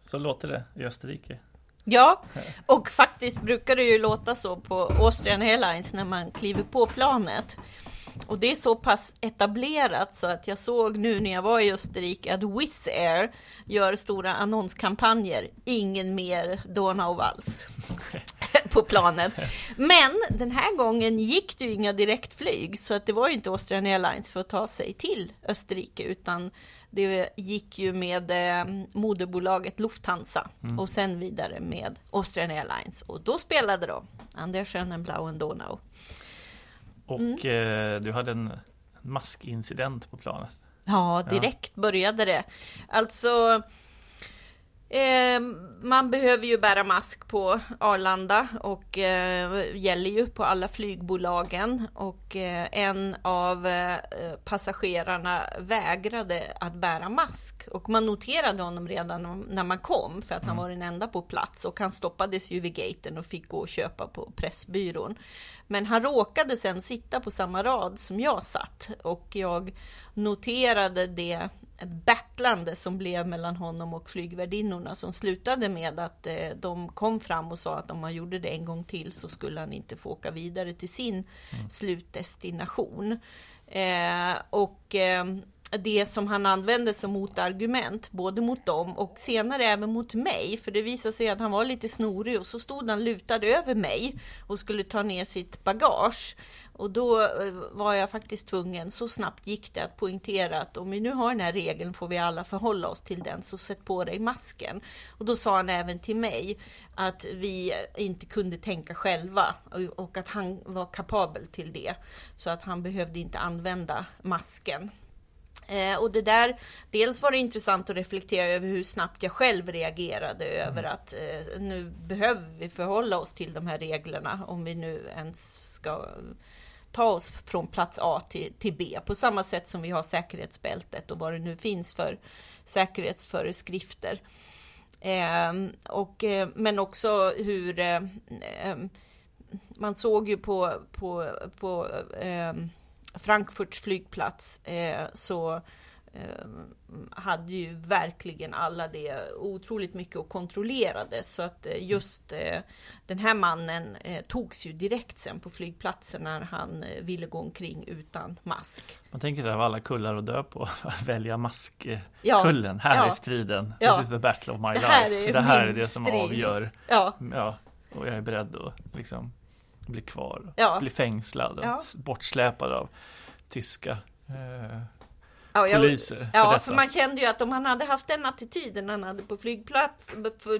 Så låter det i Österrike. Ja, och faktiskt brukar det ju låta så på Austrian Airlines när man kliver på planet. Och det är så pass etablerat så att jag såg nu när jag var i Österrike att Wizz Air gör stora annonskampanjer. Ingen mer Donauwalls på planet. Men den här gången gick det ju inga direktflyg så att det var ju inte Austrian Airlines för att ta sig till Österrike utan det gick ju med eh, moderbolaget Lufthansa mm. och sen vidare med Austrian Airlines och då spelade de Anders Schönenblauen Donau. Och mm. eh, du hade en maskincident på planet. Ja, direkt ja. började det. Alltså Eh, man behöver ju bära mask på Arlanda och eh, gäller ju på alla flygbolagen och eh, en av eh, passagerarna vägrade att bära mask och man noterade honom redan när man kom för att han mm. var den enda på plats och han stoppades ju vid gaten och fick gå och köpa på Pressbyrån. Men han råkade sen sitta på samma rad som jag satt och jag noterade det battlande som blev mellan honom och flygvärdinnorna som slutade med att eh, de kom fram och sa att om han gjorde det en gång till så skulle han inte få åka vidare till sin mm. slutdestination. Eh, och eh, det som han använde som motargument, både mot dem och senare även mot mig, för det visade sig att han var lite snorig och så stod han lutad över mig och skulle ta ner sitt bagage. Och då eh, var jag faktiskt tvungen, så snabbt gick det, att poängtera att om vi nu har den här regeln får vi alla förhålla oss till den, så sätt på dig masken. Och då sa han även till mig att vi inte kunde tänka själva och att han var kapabel till det. Så att han behövde inte använda masken. Eh, och det där, dels var det intressant att reflektera över hur snabbt jag själv reagerade mm. över att eh, nu behöver vi förhålla oss till de här reglerna om vi nu ens ska ta oss från plats A till, till B på samma sätt som vi har säkerhetsbältet och vad det nu finns för säkerhetsföreskrifter. Eh, och, eh, men också hur eh, eh, man såg ju på, på, på Frankfurts flygplats eh, så eh, hade ju verkligen alla det otroligt mycket och kontrollerade så att eh, just den här mannen togs ju direkt sen på flygplatsen när han ville gå omkring utan mask. Man tänker sig av alla kullar att dö på, välja maskkullen. Ja, här ja, är striden. Ja, This is the battle of my det life. det här är det som strid. avgör. Ja. ja. Och jag är beredd att liksom bli kvar, ja. bli fängslad ja. bortsläpad av tyska eh, ja, jag, poliser. För ja, detta. för man kände ju att om han hade haft den attityden han hade på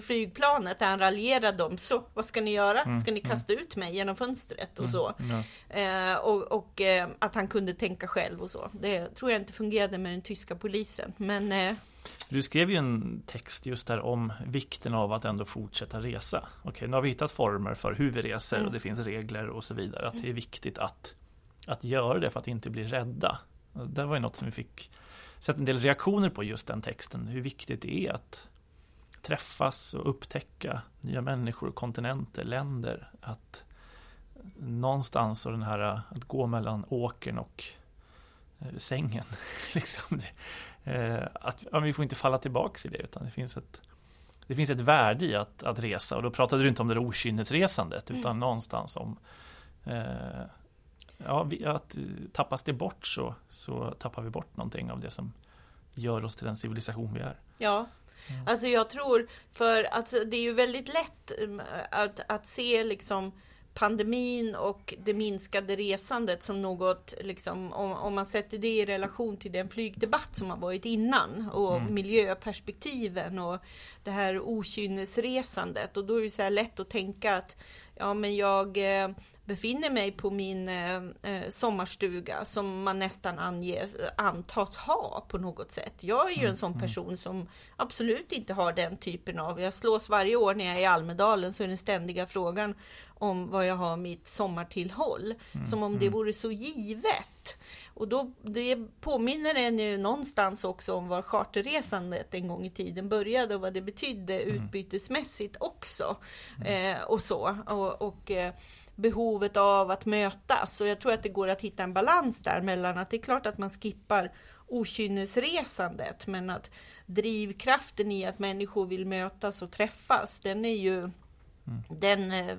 flygplanet där han raljerade om så, vad ska ni göra? Mm, ska ni mm. kasta ut mig genom fönstret och mm, så? Ja. Eh, och, och eh, att han kunde tänka själv och så. Det tror jag inte fungerade med den tyska polisen. Men eh, du skrev ju en text just där om vikten av att ändå fortsätta resa. Okej, nu har vi hittat former för hur vi reser och mm. det finns regler och så vidare. Att det är viktigt att, att göra det för att inte bli rädda. Det var ju något som vi fick sett en del reaktioner på just den texten. Hur viktigt det är att träffas och upptäcka nya människor, kontinenter, länder. Att någonstans och den här att gå mellan åkern och eh, sängen. liksom. Eh, att ja, vi får inte falla tillbaks i det utan det finns ett det finns ett värde i att, att resa och då pratade du inte om det okynnesresandet mm. utan någonstans om eh, ja, vi, att tappas det bort så, så tappar vi bort någonting av det som gör oss till den civilisation vi är. Ja, mm. alltså jag tror för att det är ju väldigt lätt mm, att, att se liksom pandemin och det minskade resandet som något, liksom, om, om, man sätter det i relation till den flygdebatt som har varit innan och mm. miljöperspektiven och det här okynnesresandet och då är det så här lätt att tänka att ja men jag eh, befinner mig på min eh, eh, sommarstuga som man nästan anges, antas ha på något sätt. Jag är ju mm, en sån mm. person som absolut inte har den typen av, jag slås varje år när jag är i Almedalen så är den ständiga frågan om vad jag har mitt sommartillhåll. Mm, som om det mm. vore så givet. Och då, det påminner en ju någonstans också om var charterresandet en gång i tiden började och vad det betydde mm. utbytesmässigt också. Mm. Eh, och så. Och, och eh, behovet av att mötas. Och jag tror att det går att hitta en balans där mellan att det är klart att man skippar okynnesresandet. Men att drivkraften i att människor vill mötas och träffas, den är ju mm. den, eh,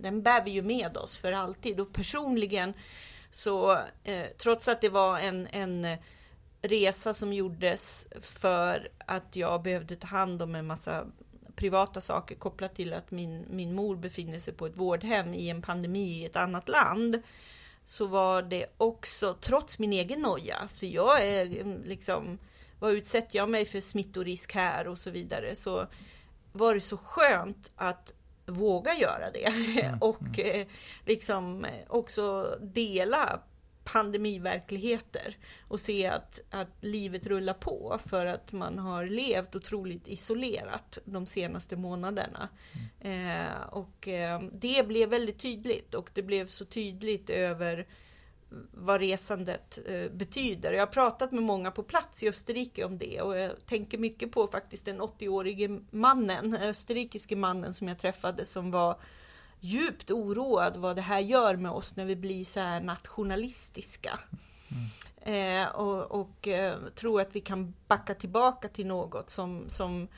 den bär vi ju med oss för alltid. Och personligen så eh, trots att det var en, en resa som gjordes för att jag behövde ta hand om en massa privata saker kopplat till att min, min mor befinner sig på ett vårdhem i en pandemi i ett annat land. Så var det också, trots min egen noja, för jag är mm, liksom, vad utsätter jag mig för smittorisk här och så vidare, så var det så skönt att våga göra det mm, och mm. Eh, liksom också dela pandemiverkligheter och se att, att livet rullar på för att man har levt otroligt isolerat de senaste månaderna. Mm. Eh, och eh, det blev väldigt tydligt och det blev så tydligt över vad resandet eh, betyder. Jag har pratat med många på plats i Österrike om det och jag tänker mycket på faktiskt den 80-årige mannen, österrikiske mannen som jag träffade som var djupt oroad vad det här gör med oss när vi blir så här nationalistiska. Mm. Eh, och, och eh, tror att vi kan backa tillbaka till något som, som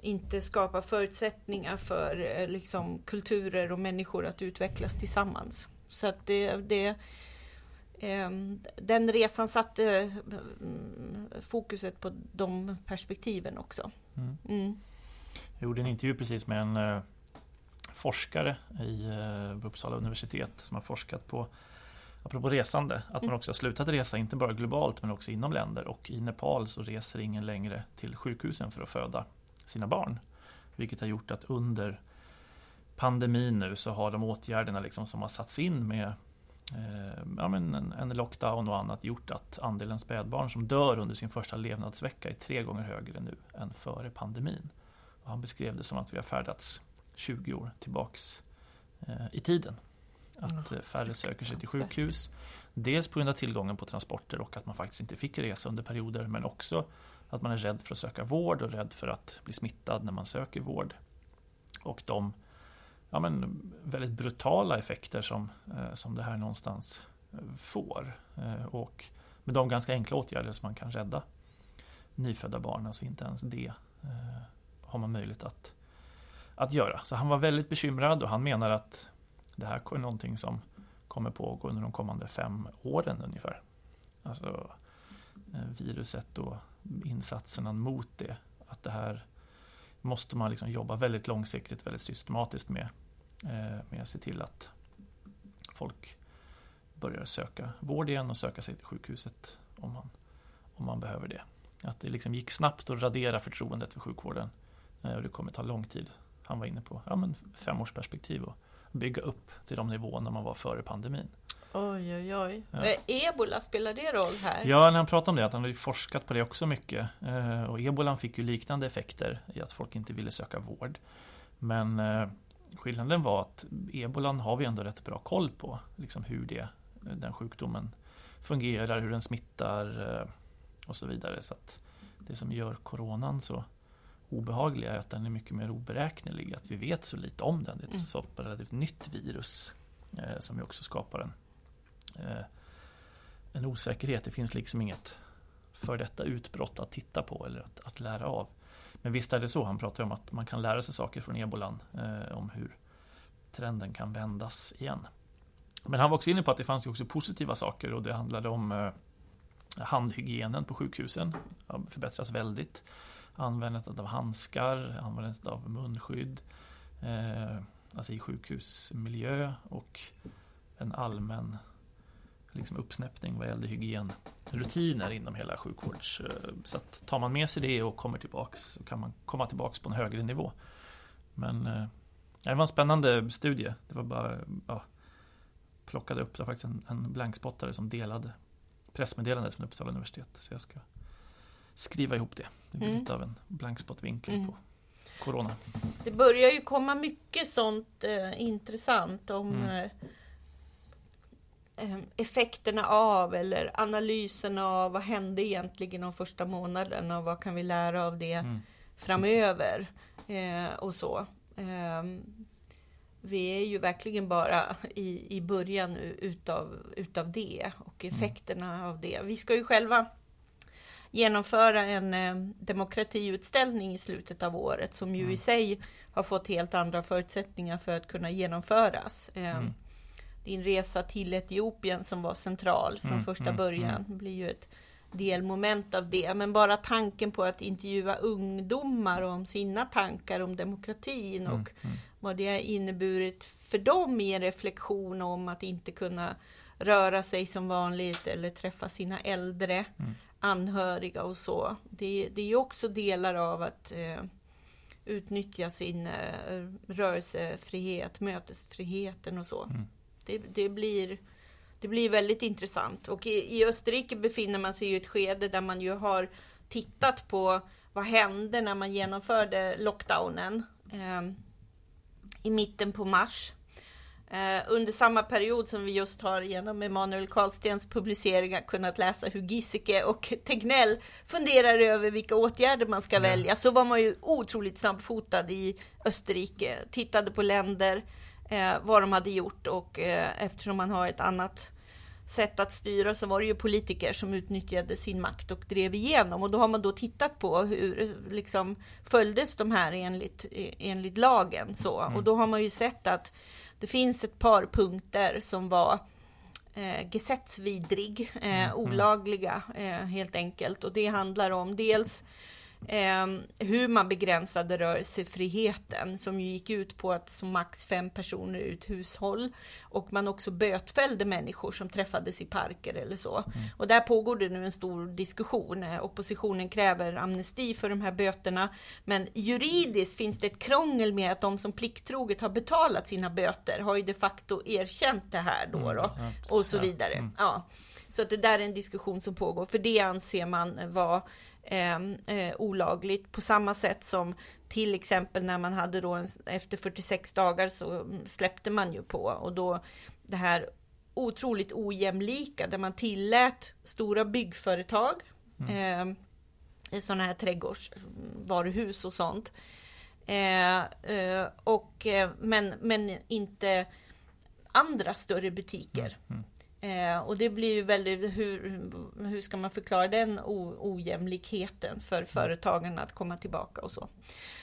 inte skapar förutsättningar för eh, liksom, kulturer och människor att utvecklas tillsammans. Så att det, det den resan satte mm, fokuset på de perspektiven också. Mm. Mm. Jag gjorde en intervju precis med en eh, forskare i eh, Uppsala universitet som har forskat på Apropå resande, att man mm. också har slutat resa, inte bara globalt men också inom länder. Och i Nepal så reser ingen längre till sjukhusen för att föda sina barn. Vilket har gjort att under pandemin nu så har de åtgärderna liksom som har satts in med eh, ja, men en, en, lockdown och annat gjort att andelen spädbarn som dör under sin första levnadsvecka är tre gånger högre nu än före pandemin. Och han beskrev det som att vi har färdats 20 år tillbaks eh, i tiden. Att mm. färre söker sig till sjukhus. Dels på grund av tillgången på transporter och att man faktiskt inte fick resa under perioder men också att man är rädd för att söka vård och rädd för att bli smittad när man söker vård. Och de ja, men, väldigt brutala effekter som, eh, som det här någonstans eh, får. Eh, och med de ganska enkla åtgärder som man kan rädda nyfödda barn, alltså inte ens det har man möjlighet att att göra. Så han var väldigt bekymrad och han menar att det här är någonting som kommer pågå under de kommande fem åren ungefär. Alltså viruset och insatserna mot det. Att det här måste man liksom jobba väldigt långsiktigt, väldigt systematiskt med. Eh, med att se till att folk börjar söka vård igen och söka sig till sjukhuset om man, om man behöver det. Att det liksom gick snabbt att radera förtroendet för sjukvården. Eh, och det kommer ta lång tid han var inne på, ja, men femårsperspektiv och bygga upp till de nivåerna man var före pandemin. Oj, oj, oj. Ja. Ebola, spelar det roll här? Ja, när han pratade om det, att han hade forskat på det också mycket. Eh, och ebolan fick ju liknande effekter i att folk inte ville söka vård. Men eh, skillnaden var att ebolan har vi ändå rätt bra koll på, liksom hur det, den sjukdomen fungerar, hur den smittar eh, och så vidare. Så det som gör coronan så obehagliga är att den är mycket mer oberäknelig. Att vi vet så lite om den. Det är ett mm. så relativt nytt virus som ju också skapar en, Eh, en osäkerhet. Det finns liksom inget för detta utbrott att titta på eller att, att lära av. Men visst är det så, han pratar om att man kan lära sig saker från ebolan eh, om hur trenden kan vändas igen. Men han var också inne på att det fanns också positiva saker och det handlade om eh, handhygienen på sjukhusen. Förbättras väldigt användandet av handskar, användandet av munskydd, eh, alltså i sjukhusmiljö och en allmän liksom uppsnäppning vad gäller hygienrutiner inom hela sjukvårds... Eh, så att tar man med sig det och kommer tillbaks så kan man komma tillbaks på en högre nivå. Men eh, det var en spännande studie. Det var bara ja, plockade upp, det var faktiskt en, en blankspottare som delade pressmeddelandet från Uppsala universitet. Så jag ska skriva ihop det. Det blir mm. lite av en blankspotvinkel mm. på Corona. Det börjar ju komma mycket sånt eh, intressant om mm. Eh, eh effekterna av eller analyserna av vad hände egentligen de första månaderna och vad kan vi lära av det mm. framöver eh, och så. Ehm, vi är ju verkligen bara i, i början utav, utav det och mm. effekterna av det. Vi ska ju själva genomföra en eh, demokratiutställning i slutet av året som ju mm. i sig har fått helt andra förutsättningar för att kunna genomföras. Eh, mm. Din resa till Etiopien som var central från mm, första mm, början mm. blir ju ett delmoment av det. Men bara tanken på att intervjua ungdomar om sina tankar om demokratin och mm, mm. vad det har inneburit för dem i en reflektion om att inte kunna röra sig som vanligt eller träffa sina äldre anhöriga och så. Det, det är ju också delar av att eh, utnyttja sin eh, rörelsefrihet, mötesfriheten och så. Mm. Det, det, blir, det blir väldigt intressant. Och i, i Österrike befinner man sig i ett skede där man ju har tittat på vad hände när man genomförde lockdownen eh, i mitten på mars. Eh, under samma period som vi just har genom Emanuel Karlstens publiceringar kunnat läsa hur Giesecke och Tegnell funderar över vilka åtgärder man ska mm. välja, så var man ju otroligt snabbfotad i Österrike, tittade på länder, eh, vad de hade gjort och eh, eftersom man har ett annat sätt att styra så var det ju politiker som utnyttjade sin makt och drev igenom och då har man då tittat på hur liksom följdes de här enligt, enligt lagen så mm. och då har man ju sett att det finns ett par punkter som var eh, gesättsvidrig, eh, mm, mm. olagliga eh, helt enkelt. Och det handlar om dels eh, hur man begränsade rörelsefriheten som ju gick ut på att som max fem personer ur ett hushåll och man också bötfällde människor som träffades i parker eller så. Mm. Och där pågår det nu en stor diskussion. Eh, oppositionen kräver amnesti för de här böterna, men juridiskt finns det ett krångel med att de som plikttroget har betalat sina böter har ju de facto erkänt det här då, mm, då ja, och så vidare. Mm. Ja. Så att det där är en diskussion som pågår, för det anser man vara eh, eh, olagligt på samma sätt som till exempel när man hade då en, efter 46 dagar så släppte man ju på och då det här otroligt ojämlika där man tillät stora byggföretag mm. eh, sådana här trädgårdsvaruhus och sånt. Eh, eh, och, eh, men, men inte andra större butiker. Mm. Mm. Eh, och det blir ju väldigt, hur, hur ska man förklara den ojämlikheten för företagen att komma tillbaka och så.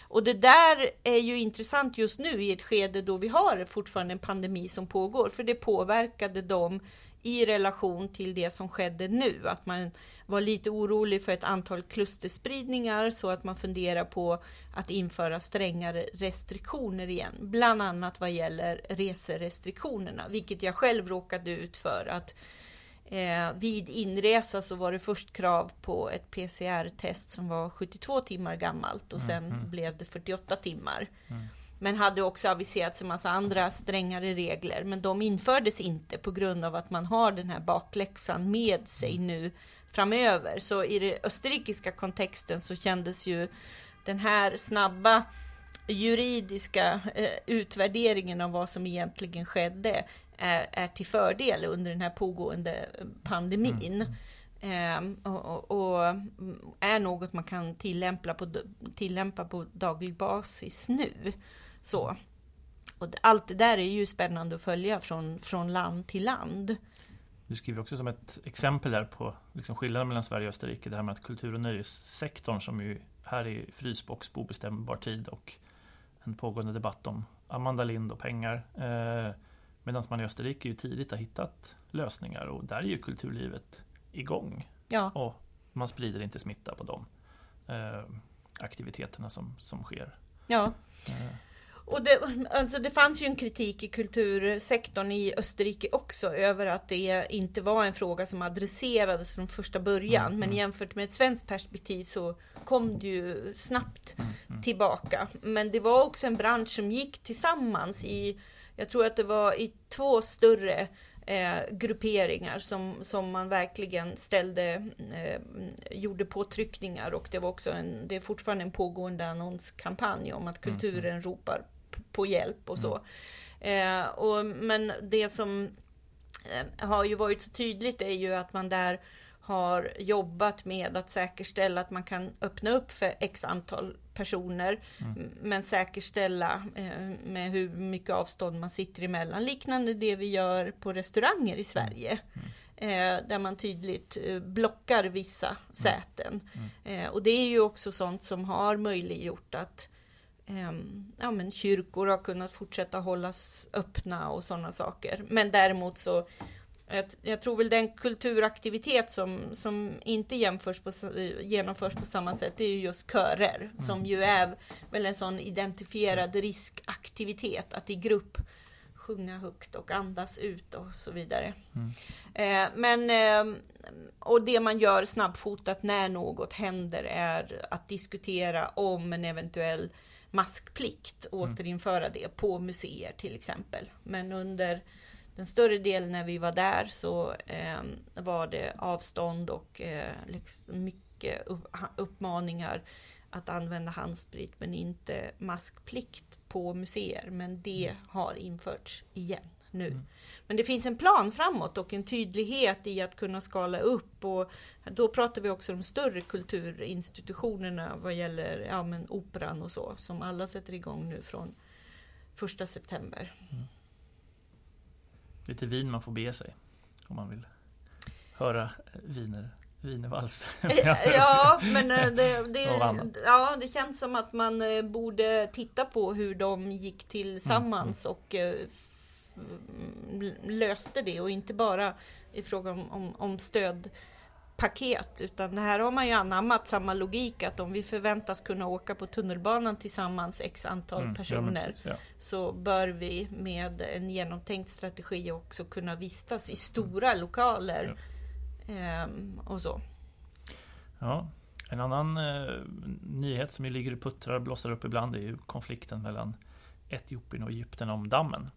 Och det där är ju intressant just nu i ett skede då vi har fortfarande en pandemi som pågår, för det påverkade dem i relation till det som skedde nu. Att man var lite orolig för ett antal klusterspridningar så att man funderar på att införa strängare restriktioner igen. Bland annat vad gäller reserestriktionerna, vilket jag själv råkade ut för. att Eh, vid inresa så var det först krav på ett PCR-test som var 72 timmar gammalt och sen mm, blev det 48 timmar. Mm. Men hade också aviserats en massa andra strängare regler, men de infördes inte på grund av att man har den här bakläxan med sig nu framöver. Så i den österrikiska kontexten så kändes ju den här snabba juridiska eh, utvärderingen av vad som egentligen skedde är, är till fördel under den här pågående pandemin. Mm. Eh, och, och, är något man kan tillämpa på, tillämpa på daglig basis nu. Så. Och allt det där är ju spännande att följa från, från land till land. Du skriver också som ett exempel där på liksom skillnaden mellan Sverige och Österrike, det här med att kultur och nöjessektorn som ju här är frysbox på obestämbar tid och en pågående debatt om Amanda Lind och pengar. Eh, Medan man i Österrike ju tidigt har hittat lösningar och där är ju kulturlivet igång. Ja. Och man sprider inte smitta på de eh, aktiviteterna som, som sker. Ja. Eh. Och det, alltså det fanns ju en kritik i kultursektorn i Österrike också över att det inte var en fråga som adresserades från första början. Mm, men mm. jämfört med ett svenskt perspektiv så kom det ju snabbt mm, mm, tillbaka. Men det var också en bransch som gick tillsammans i, jag tror att det var i två större eh, grupperingar som, som man verkligen ställde, eh, gjorde påtryckningar och det var också en, det är fortfarande en pågående annonskampanj om att mm, kulturen mm. ropar på hjälp och så. Mm. Eh, och, men det som eh, har ju varit så tydligt är ju att man där har jobbat med att säkerställa att man kan öppna upp för x antal personer mm. men säkerställa eh, med hur mycket avstånd man sitter emellan liknande det vi gör på restauranger i Sverige. Mm. Eh, där man tydligt eh, blockar vissa säten. Mm. Eh, och det är ju också sånt som har möjliggjort att ehm, ja, men kyrkor har kunnat fortsätta hållas öppna och sådana saker. Men däremot så jag, jag tror väl den kulturaktivitet som, som inte jämförs på, genomförs på samma sätt, det är ju just körer, som ju är väl en sån identifierad riskaktivitet, att i grupp sjunga högt och andas ut och så vidare. Mm. Eh, men, eh, och det man gör snabbfotat när något händer är att diskutera om en eventuell maskplikt, återinföra det på museer till exempel. Men under den större delen när vi var där så eh, var det avstånd och eh, liksom mycket upp, uppmaningar att använda handsprit men inte maskplikt på museer. Men det har införts igen nu. Mm. Men det finns en plan framåt och en tydlighet i att kunna skala upp och då pratar vi också om större kulturinstitutionerna vad gäller ja, men operan och så som alla sätter igång nu från första september. Lite vin man får be sig om man vill höra viner, vinervals. Ja, men eh, det, Och det, ja, det känns som att man eh, borde titta på hur de gick tillsammans och eh, f- mm, löste det och inte bara i fråga om, om, om stödpaket utan här har man ju anammat samma logik att om vi förväntas kunna åka på tunnelbanan tillsammans x antal Mm, ja, personer precis, ja. så bör vi med en genomtänkt strategi också kunna vistas i stora lokaler ehm, och så. Ja, en annan eh, nyhet som ju ligger och puttrar och blossar upp ibland är ju konflikten mellan Etiopien och Egypten om dammen.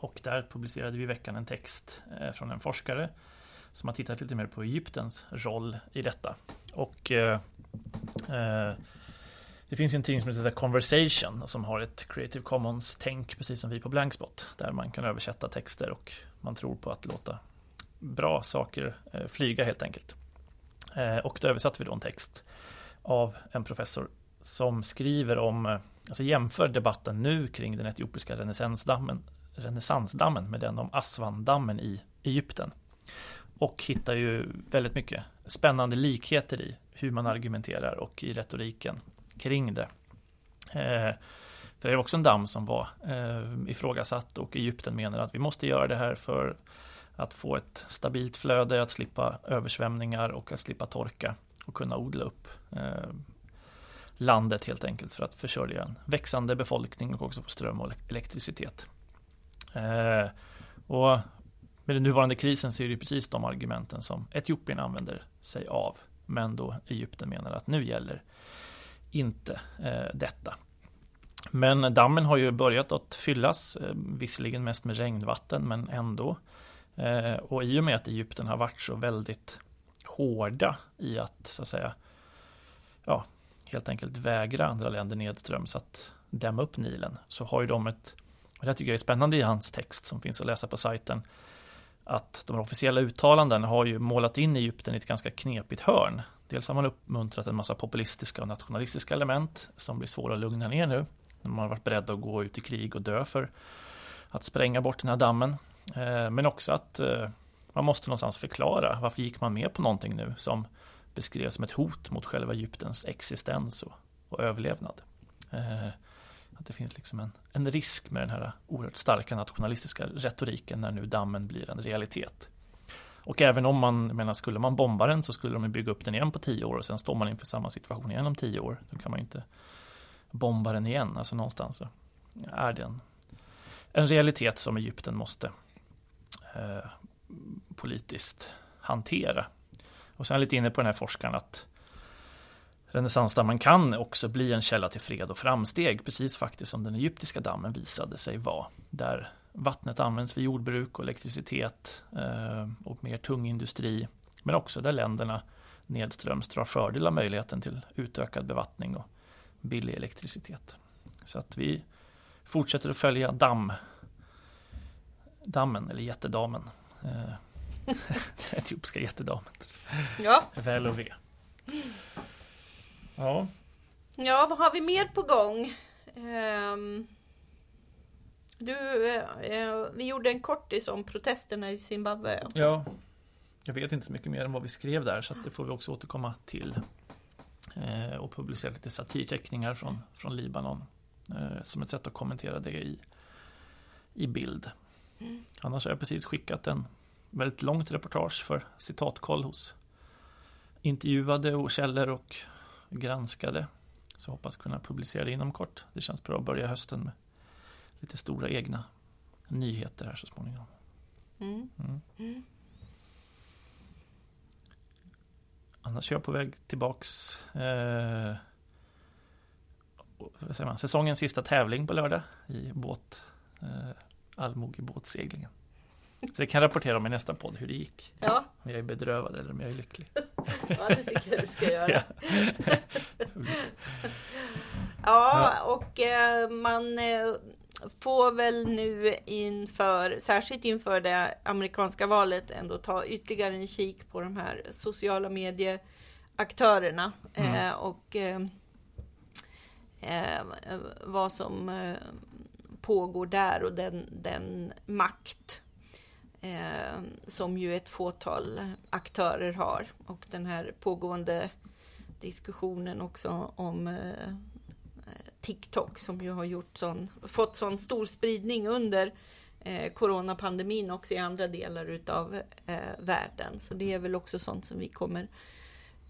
Och där publicerade vi i veckan en text eh, från en forskare som har tittat lite mer på Egyptens roll i detta. Och eh, eh det finns en tidning som heter The Conversation som har ett Creative Commons-tänk precis som vi på Blankspot där man kan översätta texter och man tror på att låta bra saker eh, flyga helt enkelt. Och då översatte vi då en text av en professor som skriver om, alltså jämför debatten nu kring den etiopiska renässansdammen, renässansdammen med den om Aswandammen i Egypten. Och hittar ju väldigt mycket spännande likheter i hur man argumenterar och i retoriken kring det. Eh, för det är också en damm som var eh, ifrågasatt och Egypten menar att vi måste göra det här för att få ett stabilt flöde, att slippa översvämningar och att slippa torka och kunna odla upp eh, landet helt enkelt för att försörja en växande befolkning och också få ström och elektricitet. Eh, och med den nuvarande krisen så är det precis de argumenten som Etiopien använder sig av. Men då Egypten menar att nu gäller inte eh, detta. Men dammen har ju börjat att fyllas, eh, visserligen mest med regnvatten, men ändå. Eh, och i och med att Egypten har varit så väldigt hårda i att, så att säga, ja, helt enkelt vägra andra länder nedströms att dämma upp Nilen, så har ju de ett, det tycker jag är spännande i hans text som finns att läsa på sajten, att de officiella uttalanden har ju målat in Egypten i ett ganska knepigt hörn. Dels har man uppmuntrat en massa populistiska och nationalistiska element som blir svåra att lugna ner nu. Man har varit beredd att gå ut i krig och dö för att spränga bort den här dammen. Eh, men också att eh, man måste någonstans förklara varför gick man med på någonting nu som beskrevs som ett hot mot själva Egyptens existens och, och överlevnad. Eh, att det finns liksom en, en risk med den här oerhört starka nationalistiska retoriken när nu dammen blir en realitet. Och även om man, menar, skulle man bomba den så skulle de bygga upp den igen på tio år och sen står man inför samma situation igen om tio år. Då kan man ju inte bomba den igen, alltså någonstans så är det en, en realitet som Egypten måste eh, politiskt hantera. Och sen lite inne på den här forskaren att renässansdammen kan också bli en källa till fred och framsteg, precis faktiskt som den egyptiska dammen visade sig vara. Där vattnet används för jordbruk och elektricitet eh, och mer tung industri, men också där länderna nedströms drar fördel av möjligheten till utökad bevattning och billig elektricitet. Så att vi fortsätter att följa damm, dammen, eller jättedamen. Eh, den etiopiska jättedamen. Ja, Väl och ve. Ja, ja, vad har vi mer på gång? Ehm, du, eh, vi gjorde en kortis om protesterna i Zimbabwe. ja jag vet inte så mycket mer än vad vi skrev där så det får vi också återkomma till. Eh, och publicera lite satirteckningar från, från Libanon. Eh, som ett sätt att kommentera det i, i bild. Mm. Annars har jag precis skickat en väldigt långt reportage för citatkoll hos intervjuade och källor och granskade. Så hoppas kunna publicera det inom kort. Det känns bra att börja hösten med lite stora egna nyheter här så småningom. Mm. Mm. mm. Annars är jag på väg tillbaks eh, vad säger man, säsongens sista tävling på lördag i båt, eh, allmogebåtseglingen. Så det kan jag rapportera om i nästa podd hur det gick. Ja. Om jag är bedrövad eller om jag är lycklig. ja, det tycker jag du ska göra. ja. ja, och eh, man eh, får väl nu inför, särskilt inför det amerikanska valet, ändå ta ytterligare en kik på de här sociala medieaktörerna. Mm. Eh, och vad som pågår där och den, den makt eh, som ju ett fåtal aktörer har. Och den här pågående diskussionen också om eh, TikTok som ju har gjort sån, fått sån stor spridning under eh, coronapandemin också i andra delar utav eh, världen. Så det är väl också sånt som vi kommer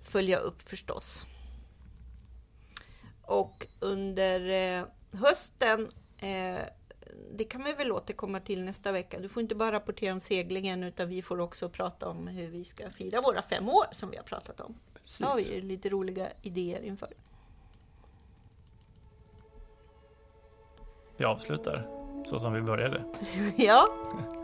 följa upp förstås. Och under eh, hösten eh, det kan vi väl återkomma till nästa vecka. Du får inte bara rapportera om seglingen utan vi får också prata om hur vi ska fira våra fem år som vi har pratat om. Precis. Så har vi lite roliga idéer inför. Vi avslutar så som vi började. ja.